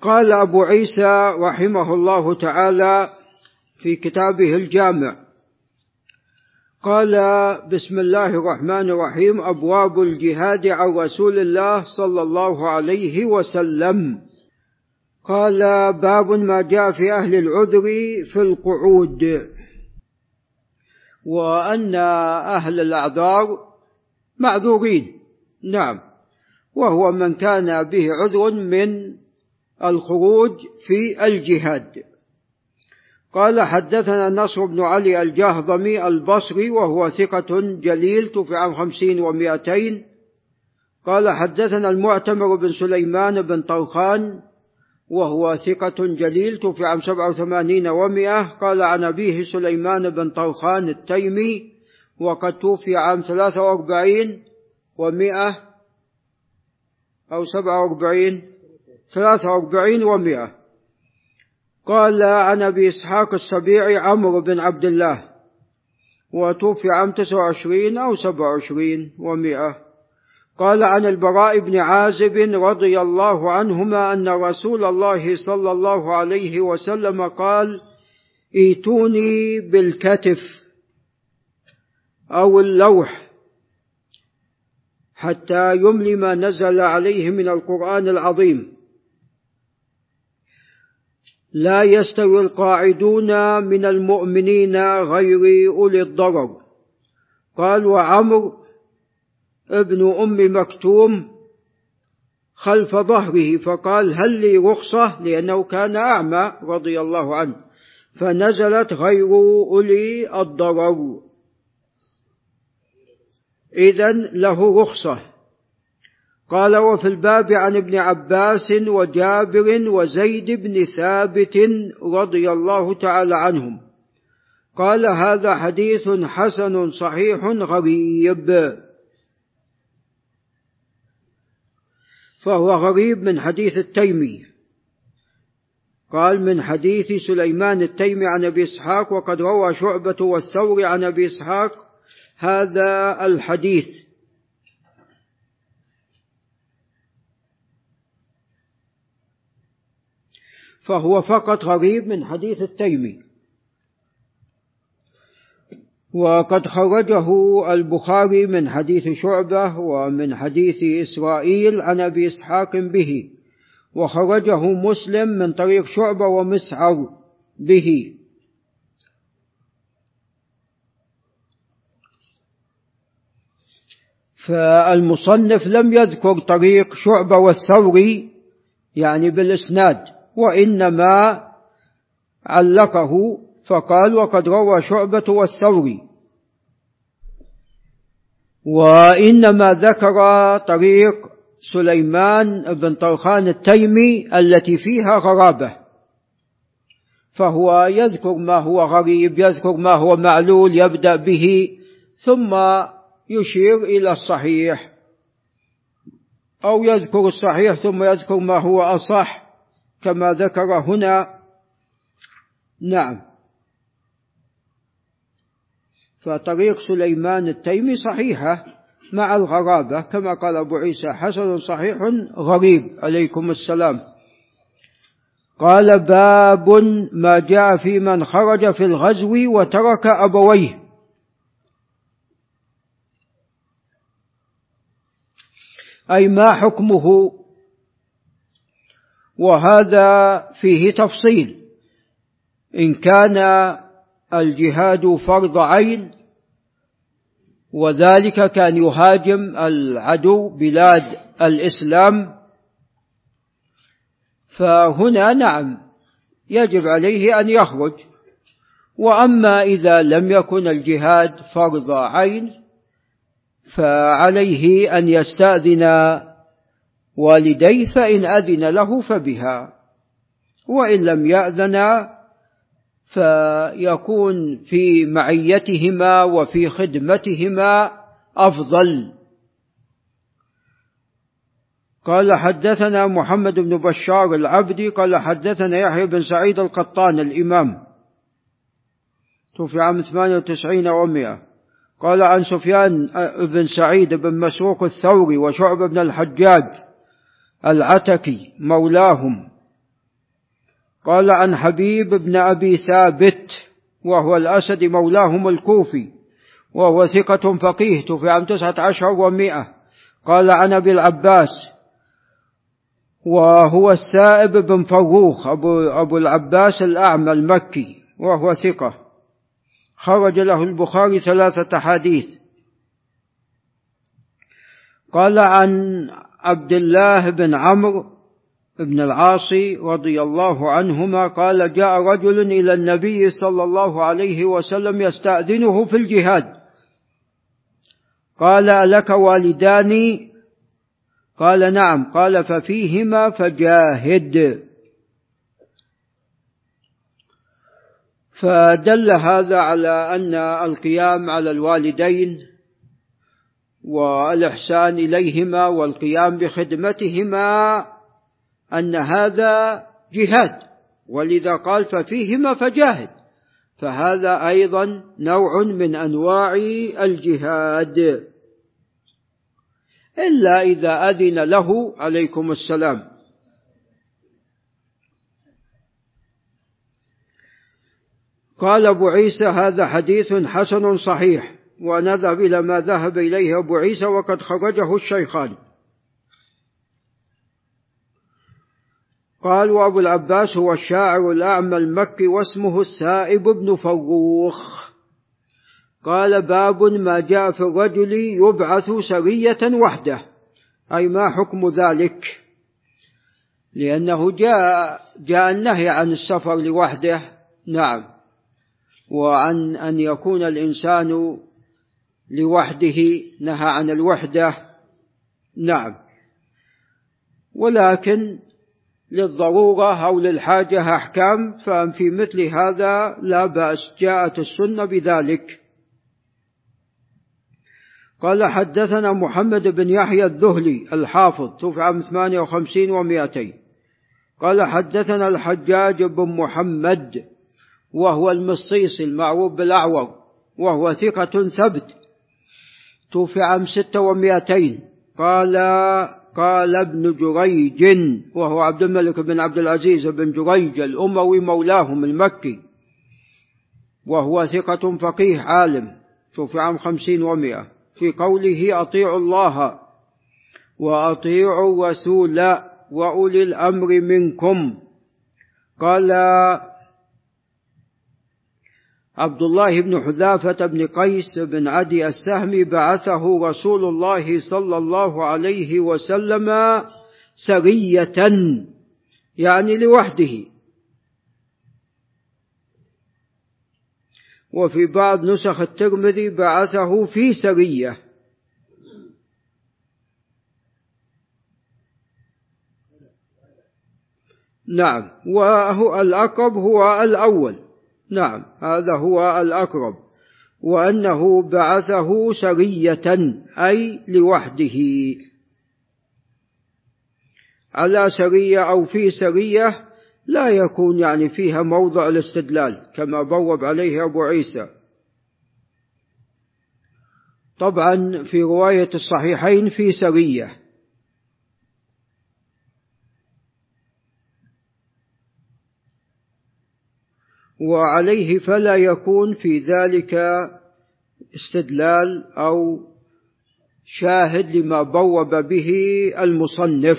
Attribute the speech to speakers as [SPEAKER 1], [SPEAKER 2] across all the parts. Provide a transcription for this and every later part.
[SPEAKER 1] قال أبو عيسى رحمه الله تعالى في كتابه الجامع. قال بسم الله الرحمن الرحيم أبواب الجهاد عن رسول الله صلى الله عليه وسلم. قال باب ما جاء في أهل العذر في القعود وأن أهل الأعذار معذورين. نعم. وهو من كان به عذر من الخروج في الجهاد. قال حدثنا نصر بن علي الجهضمي البصري وهو ثقة جليل توفي عن خمسين ومائتين. قال حدثنا المعتمر بن سليمان بن طوخان وهو ثقة جليل توفي عام سبعة وثمانين ومائة. قال عن أبيه سليمان بن طوخان التيمي وقد توفي عام ثلاثة وأربعين ومائة أو سبعة وأربعين. ثلاثة وأربعين ومائة قال عن أبي إسحاق السبيعي عمرو بن عبد الله. وتوفي عام تسعة وعشرين أو سبعة وعشرين ومائة قال عن البراء بن عازب رضي الله عنهما أن رسول الله صلى الله عليه وسلم قال إيتوني بالكتف أو اللوح حتى يملي ما نزل عليه من القرآن العظيم. لا يستوي القاعدون من المؤمنين غير أولي الضرر. قال وعمر ابن أم مكتوم خلف ظهره فقال هل لي رخصة؟ لأنه كان أعمى رضي الله عنه. فنزلت غير أولي الضرر. إذا له رخصة. قال وفي الباب عن ابن عباس وجابر وزيد بن ثابت رضي الله تعالى عنهم. قال هذا حديث حسن صحيح غريب. فهو غريب من حديث التيمي. قال من حديث سليمان التيمي عن أبي إسحاق وقد روى شعبة والثوري عن أبي إسحاق هذا الحديث. فهو فقط غريب من حديث التيمي. وقد خرجه البخاري من حديث شعبة ومن حديث إسرائيل عن أبي إسحاق به وخرجه مسلم من طريق شعبة ومسعر به. فالمصنف لم يذكر طريق شعبة والثوري يعني بالإسناد. وإنما علقه فقال وقد روى شعبة والثوري وإنما ذكر طريق سليمان بن طرخان التيمي التي فيها غرابة. فهو يذكر ما هو غريب يذكر ما هو معلول يبدأ به ثم يشير إلى الصحيح. أو يذكر الصحيح ثم يذكر ما هو أصح. كما ذكر هنا. نعم. فطريق سليمان التيمي صحيحة مع الغرابة كما قال أبو عيسى حسن صحيح غريب. عليكم السلام. قال باب ما جاء في من خرج في الغزو وترك أبويه. أي ما حكمه؟ وهذا فيه تفصيل. إن كان الجهاد فرض عين وذلك كان يهاجم العدو بلاد الإسلام. فهنا نعم يجب عليه أن يخرج. وأما إذا لم يكن الجهاد فرض عين فعليه أن يستأذن والديه فإن أذن له فبها وإن لم يأذن فيكون في معيتهما وفي خدمتهما أفضل. قال حدثنا محمد بن بشار العبدي قال حدثنا يحيى بن سعيد القطان الإمام. توفي عام 98 و100 قال عن سفيان بن سعيد بن مسروق الثوري وشعب بن الحجاج. العتكي مولاهم. قال عن حبيب بن أبي ثابت وهو الأسد مولاهم الكوفي وهو ثقة فقيه توفي عام تسعة عشر ومائة. قال عن أبي العباس وهو السائب بن فروخ أبو, أبو العباس الأعمى المكي وهو ثقة. خرج له البخاري ثلاثة حديث قال عن عبد الله بن عمرو بن العاص رضي الله عنهما قال جاء رجل إلى النبي صلى الله عليه وسلم يستأذنه في الجهاد. قال ألك والدان قال نعم. قال ففيهما فجاهد. فدل هذا على أن القيام على الوالدين والإحسان إليهما والقيام بخدمتهما أن هذا جهاد ولذا قال ففيهما فجاهد. فهذا أيضا نوع من أنواع الجهاد. إلا إذا أذن له عليكم السلام. قال أبو عيسى هذا حديث حسن صحيح. ونذهب إلى ما ذهب إليه أبو عيسى وقد خرجه الشيخان. قال وأبو العباس هو الشاعر الأعمى المكي واسمه السائب بن فروخ. قال باب ما جاء في الرجل يبعث سرية وحده. أي ما حكم ذلك؟ لأنه جاء جاء النهي عن السفر لوحده. نعم. وعن أن يكون الإنسان لوحده نهى عن الوحدة. نعم. ولكن للضرورة أو للحاجة أحكام ففي مثل هذا لا بأس جاءت السنة بذلك. قال حدثنا محمد بن يحيى الذهلي الحافظ توفي عام 58 و200 قال حدثنا الحجاج بن محمد وهو المصيصي المعروف بالأعور وهو ثقة ثبت. توفي عام ستة ومائتين قال قال ابن جريج وهو عبد الملك بن عبد العزيز بن جريج الأموي مولاهم المكي وهو ثقة فقيه عالم توفي عام خمسين ومائة في قوله أطيعوا الله وأطيعوا الرسول وأولي الأمر منكم. قال عبد الله بن حذافة بن قيس بن عدي السهمي بعثه رسول الله صلى الله عليه وسلم سرية يعني لوحده. وفي بعض نسخ الترمذي بعثه في سرية. نعم وهو الأقرب هو الأول. نعم هذا هو الأقرب. وأنه بعثه سرية أي لوحده. على سرية أو في سرية لا يكون يعني فيها موضع الاستدلال كما بوب عليه أبو عيسى. طبعا في رواية الصحيحين في سرية. وعليه فلا يكون في ذلك استدلال أو شاهد لما بوب به المصنف.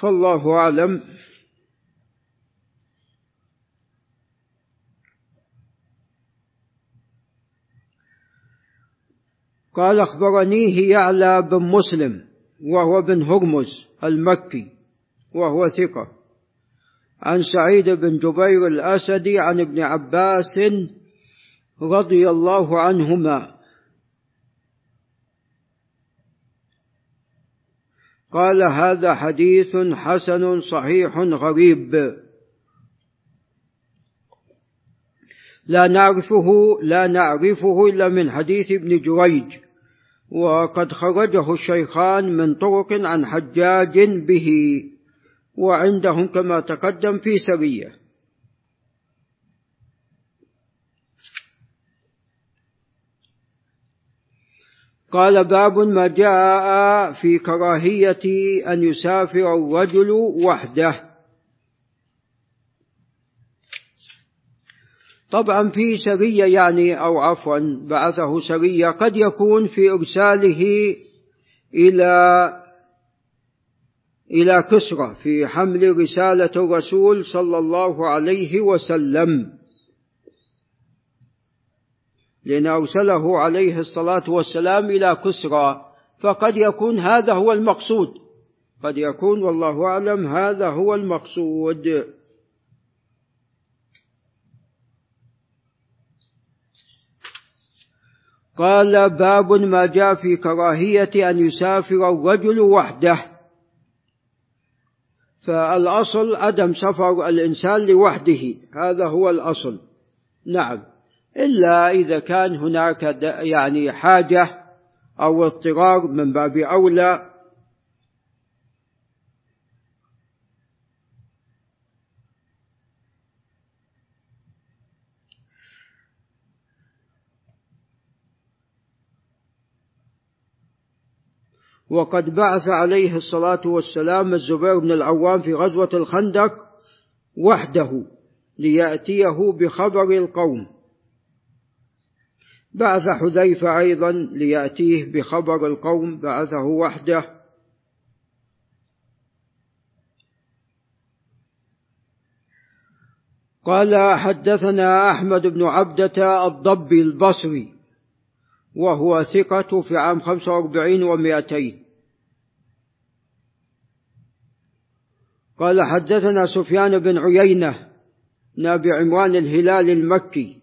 [SPEAKER 1] فالله أعلم. قال أخبرنيه يعلى بن مسلم وهو بن هرمز المكي وهو ثقة. عن سعيد بن جبير الأسدي عن ابن عباس رضي الله عنهما. قال هذا حديث حسن صحيح غريب. لا نعرفه لا نعرفه إلا من حديث ابن جريج وقد خرجه الشيخان من طرق عن حجاج به. وعندهم كما تقدم في سرية. قال باب ما جاء في كراهية أن يسافر الرجل وحده. طبعا في سرية يعني أو عفوا بعثه سرية قد يكون في إرساله إلى إلى كسرى في حمل رسالة الرسول صلى الله عليه وسلم. لأن أرسله عليه الصلاة والسلام إلى كسرى. فقد يكون هذا هو المقصود. قد يكون والله أعلم هذا هو المقصود. قال باب ما جاء في كراهية أن يسافر الرجل وحده. فالأصل عدم سفر الإنسان لوحده هذا هو الأصل. نعم. إلا إذا كان هناك يعني حاجة أو اضطرار من باب أولى وقد بعث عليه الصلاة والسلام الزبير بن العوام في غزوة الخندق وحده ليأتيه بخبر القوم. بعث حذيفة أيضا ليأتيه بخبر القوم بعثه وحده. قال حدثنا أحمد بن عبدة الضبي البصري. وهو ثقة في عام خمسة وأربعين ومائتين. قال حدثنا سفيان بن عيينة نابي عمران الهلال المكي.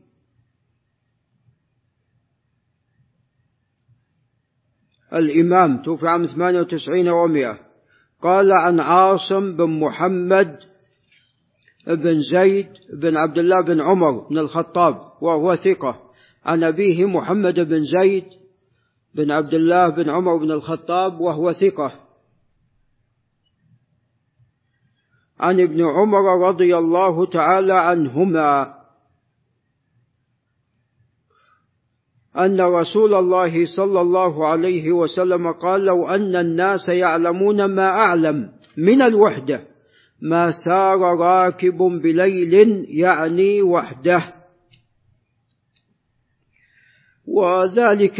[SPEAKER 1] الإمام توفي عام ثمانية وتسعين ومائة. قال عن عاصم بن محمد بن زيد بن عبد الله بن عمر بن الخطاب وهو ثقة. عن أبيه محمد بن زيد بن عبد الله بن عمر بن الخطاب وهو ثقة. عن ابن عمر رضي الله تعالى عنهما أن رسول الله صلى الله عليه وسلم قال لو أن الناس يعلمون ما أعلم من الوحدة ما سار راكب بليل يعني وحده. وذلك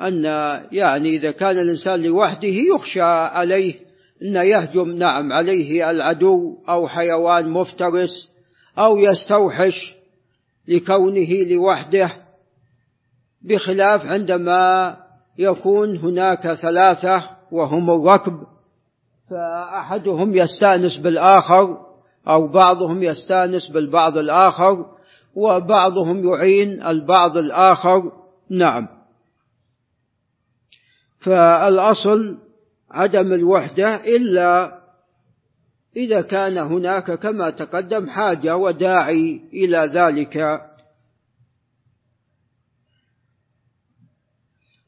[SPEAKER 1] أن يعني إذا كان الإنسان لوحده يخشى عليه أن يهجم نعم عليه العدو أو حيوان مفترس أو يستوحش لكونه لوحده بخلاف عندما يكون هناك ثلاثة وهم الركب فأحدهم يستأنس بالآخر أو بعضهم يستأنس بالبعض الآخر وبعضهم يعين البعض الآخر نعم. فالأصل عدم الوحدة إلا إذا كان هناك كما تقدم حاجة وداعي إلى ذلك.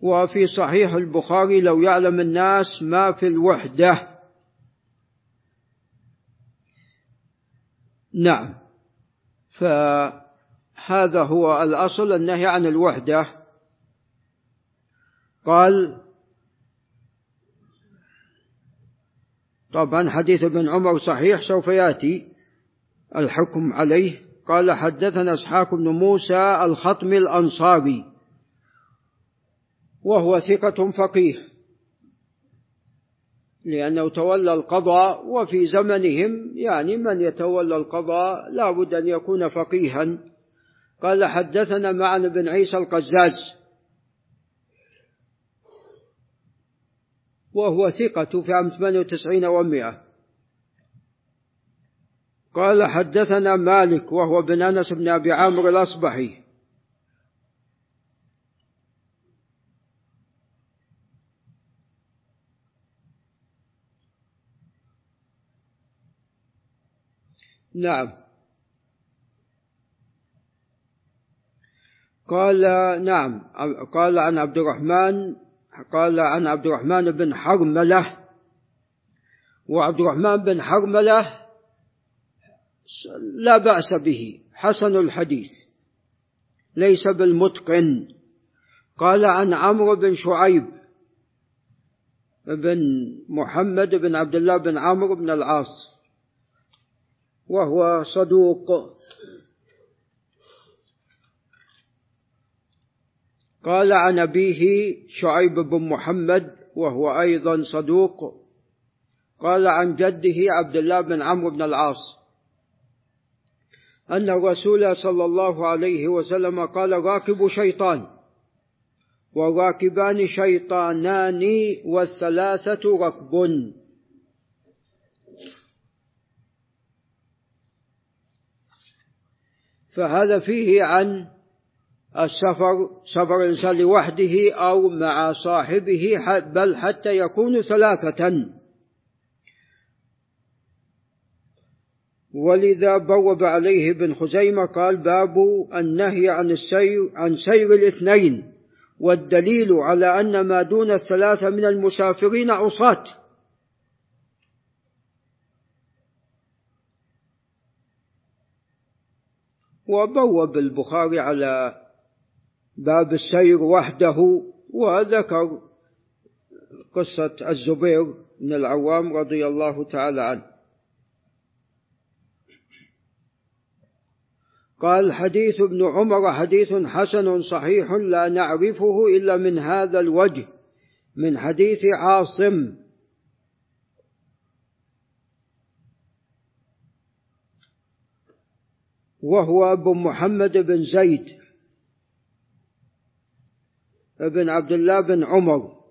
[SPEAKER 1] وفي صحيح البخاري لو يعلم الناس ما في الوحدة. نعم. فهذا هو الأصل النهي عن الوحدة. قال طبعا حديث ابن عمر صحيح سوف يأتي الحكم عليه. قال حدثنا إسحاق بن موسى الخطم الأنصاري وهو ثقة فقيه لأنه تولى القضاء وفي زمنهم يعني من يتولى القضاء لا بد أن يكون فقيها. قال حدثنا معن بن عيسى القزاز وهو ثقة في عام 98 ومئة قال حدثنا مالك وهو بن أنس بن أبي عامر الأصبحي. نعم. قال نعم. قال عن عبد الرحمن قال عن عبد الرحمن بن حرملة. وعبد الرحمن بن حرملة لا بأس به حسن الحديث ليس بالمتقن. قال عن عمرو بن شعيب بن محمد بن عبد الله بن عمرو بن العاص وهو صدوق. قال عن أبيه شعيب بن محمد وهو أيضا صدوق. قال عن جده عبد الله بن عمرو بن العاص أن الرسول صلى الله عليه وسلم قال راكب شيطان والراكبان شيطانان والثلاثة ركب. فهذا فيه عن السفر سفر الإنسان لوحده أو مع صاحبه بل حتى يكون ثلاثة. ولذا بوب عليه ابن خزيمة قال باب النهي عن السير عن سير الاثنين والدليل على أن ما دون الثلاثة من المسافرين عصاة. وبوب البخاري على باب السير وحده وذكر قصة الزبير بن العوام رضي الله تعالى عنه. قال حديث ابن عمر حديث حسن صحيح لا نعرفه إلا من هذا الوجه من حديث عاصم. وهو أبو محمد بن زيد. بن عبد الله بن عمر.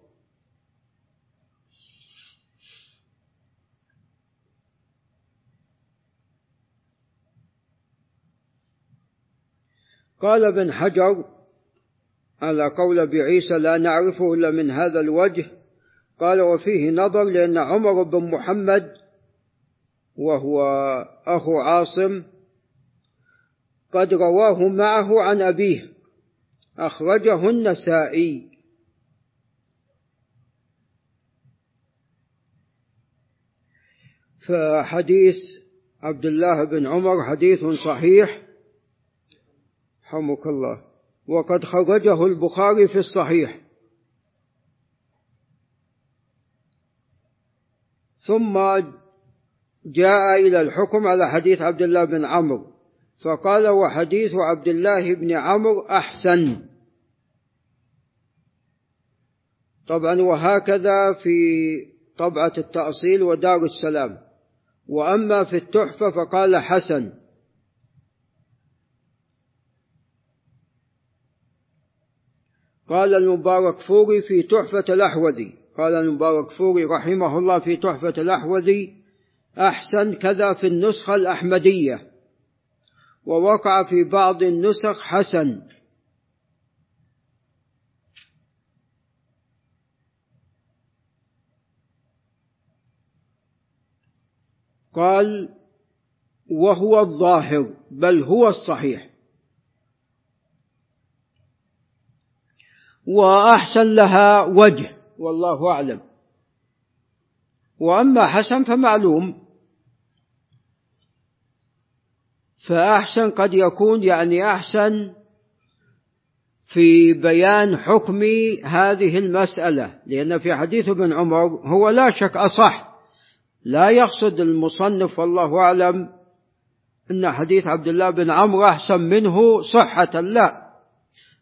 [SPEAKER 1] قال ابن حجر على قول بعيسى لا نعرفه إلا من هذا الوجه قال وفيه نظر لأن عمر بن محمد وهو أخو عاصم قد رواه معه عن أبيه أخرجه النسائي فحديث عبد الله بن عمر حديث صحيح. رحمك الله. وقد خرجه البخاري في الصحيح. ثم جاء إلى الحكم على حديث عبد الله بن عمرو. فقال وحديث عبد الله بن عمرو أحسن. طبعا وهكذا في طبعة التأصيل ودار السلام. وأما في التحفة فقال حسن. قال المبارك فوري في تحفة الأحوذي. قال المبارك فوري رحمه الله في تحفة الأحوذي. أحسن كذا في النسخة الأحمدية. ووقع في بعض النسخ حسن. قال وهو الظاهر بل هو الصحيح. وأحسن لها وجه والله أعلم. وأما حسن فمعلوم. فأحسن قد يكون يعني أحسن في بيان حكم هذه المسألة. لأن في حديث ابن عمر هو لا شك أصح. لا يقصد المصنف والله أعلم أن حديث عبد الله بن عمرو أحسن منه صحة. لا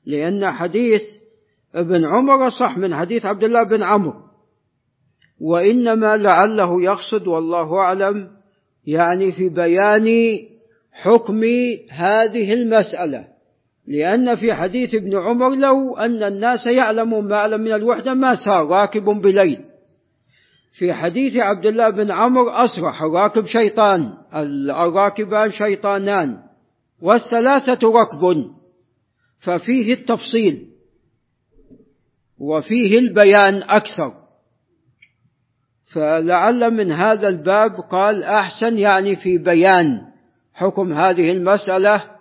[SPEAKER 1] لأن حديث ابن عمر صح من حديث عبد الله بن عمرو. وإنما لعله يقصد والله أعلم يعني في بيان حكم هذه المسألة. لأن في حديث ابن عمر لو أن الناس يعلمون ما أعلم من الوحدة ما سار راكب بليل. في حديث عبد الله بن عمرو أصرح الراكب شيطان الراكبان شيطانان والثلاثة ركب. ففيه التفصيل وفيه البيان أكثر. فلعل من هذا الباب قال أحسن يعني في بيان. حكم هذه المسألة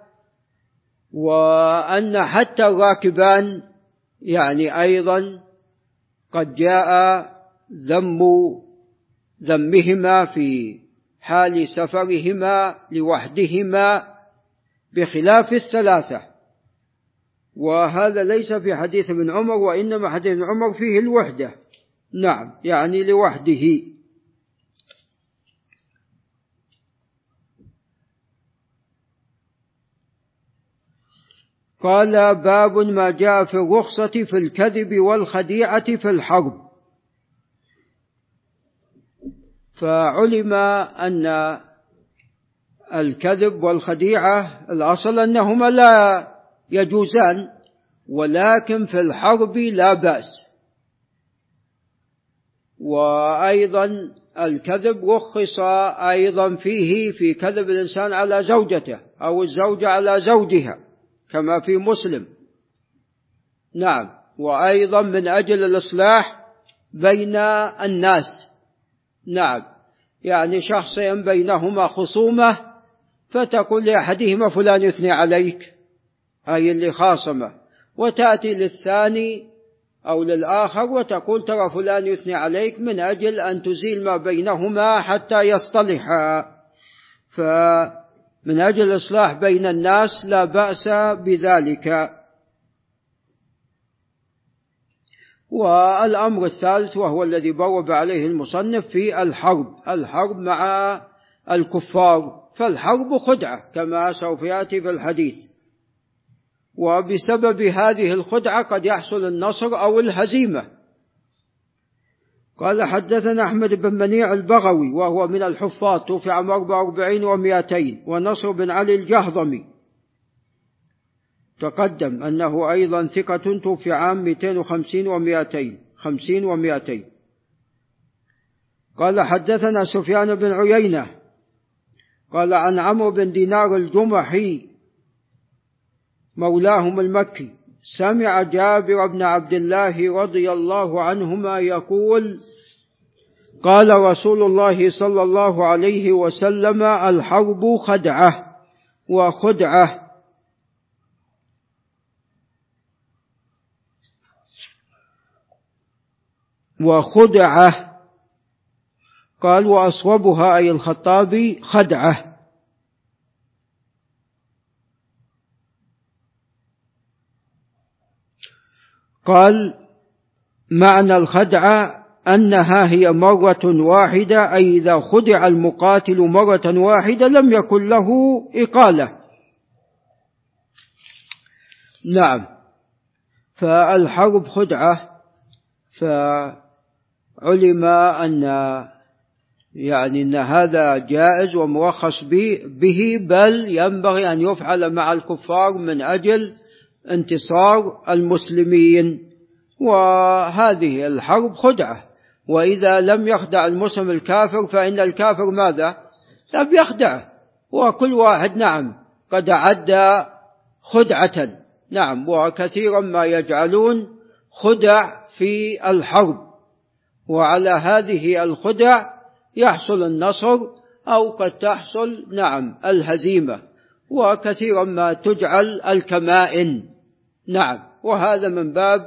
[SPEAKER 1] وأن حتى الراكبان يعني أيضا قد جاء ذم ذمهما في حال سفرهما لوحدهما بخلاف الثلاثة. وهذا ليس في حديث ابن عمر وإنما حديث ابن عمر فيه الوحدة. نعم يعني لوحده. قال باب ما جاء في الرخصة في الكذب والخديعة في الحرب. فعلم أن الكذب والخديعة الأصل أنهما لا يجوزان ولكن في الحرب لا بأس. وأيضا الكذب رخص أيضا فيه في كذب الإنسان على زوجته أو الزوجة على زوجها. كما في مسلم. نعم. وأيضا من أجل الإصلاح بين الناس. نعم. يعني شخصين بينهما خصومة فتقول لأحدهما فلان يثني عليك. أي اللي خاصمة. وتأتي للثاني أو للآخر وتقول ترى فلان يثني عليك من أجل أن تزيل ما بينهما حتى يصطلحا. فمن أجل الإصلاح بين الناس لا بأس بذلك. والأمر الثالث وهو الذي بوب عليه المصنف في الحرب الحرب مع الكفار. فالحرب خدعة كما سوف يأتي في الحديث. وبسبب هذه الخدعة قد يحصل النصر أو الهزيمة. قال حدثنا أحمد بن منيع البغوي وهو من الحفاظ توفي عام 44 و200 ونصر بن علي الجهضمي. تقدم أنه أيضا ثقة توفي عام 250 و200 50 و200 قال حدثنا سفيان بن عيينة قال عن عمرو بن دينار الجمحي مولاهم المكي سمع جابر بن عبد الله رضي الله عنهما يقول قال رسول الله صلى الله عليه وسلم الحرب خدعة وخدعة. وخدعة. قال وأصوبها أي الخطابي خدعة. قال معنى الخدعة أنها هي مرة واحدة أي إذا خدع المقاتل مرة واحدة لم يكن له إقالة. نعم. فالحرب خدعة فعلم أن يعني أن هذا جائز ومرخص به بل ينبغي أن يفعل مع الكفار من أجل انتصار المسلمين وهذه الحرب خدعة. وإذا لم يخدع المسلم الكافر فإن الكافر ماذا؟ لم يخدعه وكل واحد نعم قد أعد خدعة. نعم وكثيرا ما يجعلون خدع في الحرب. وعلى هذه الخدع يحصل النصر أو قد تحصل نعم الهزيمة. وكثيرا ما تجعل الكمائن. نعم. وهذا من باب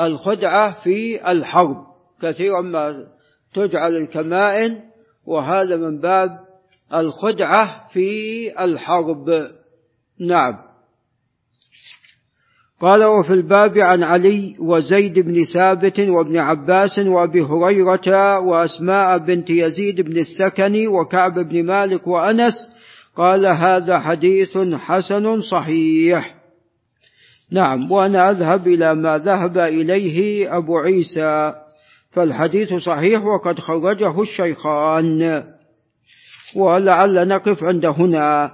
[SPEAKER 1] الخدعة في الحرب. كثيرا ما تجعل الكمائن وهذا من باب الخدعة في الحرب. نعم. قال وفي الباب عن علي وزيد بن ثابت وابن عباس وأبي هريرة وأسماء بنت يزيد بن السكن وكعب بن مالك وأنس قال هذا حديث حسن صحيح. نعم وأنا أذهب إلى ما ذهب إليه أبو عيسى. فالحديث صحيح وقد خرجه الشيخان. ولعل نقف عند هنا.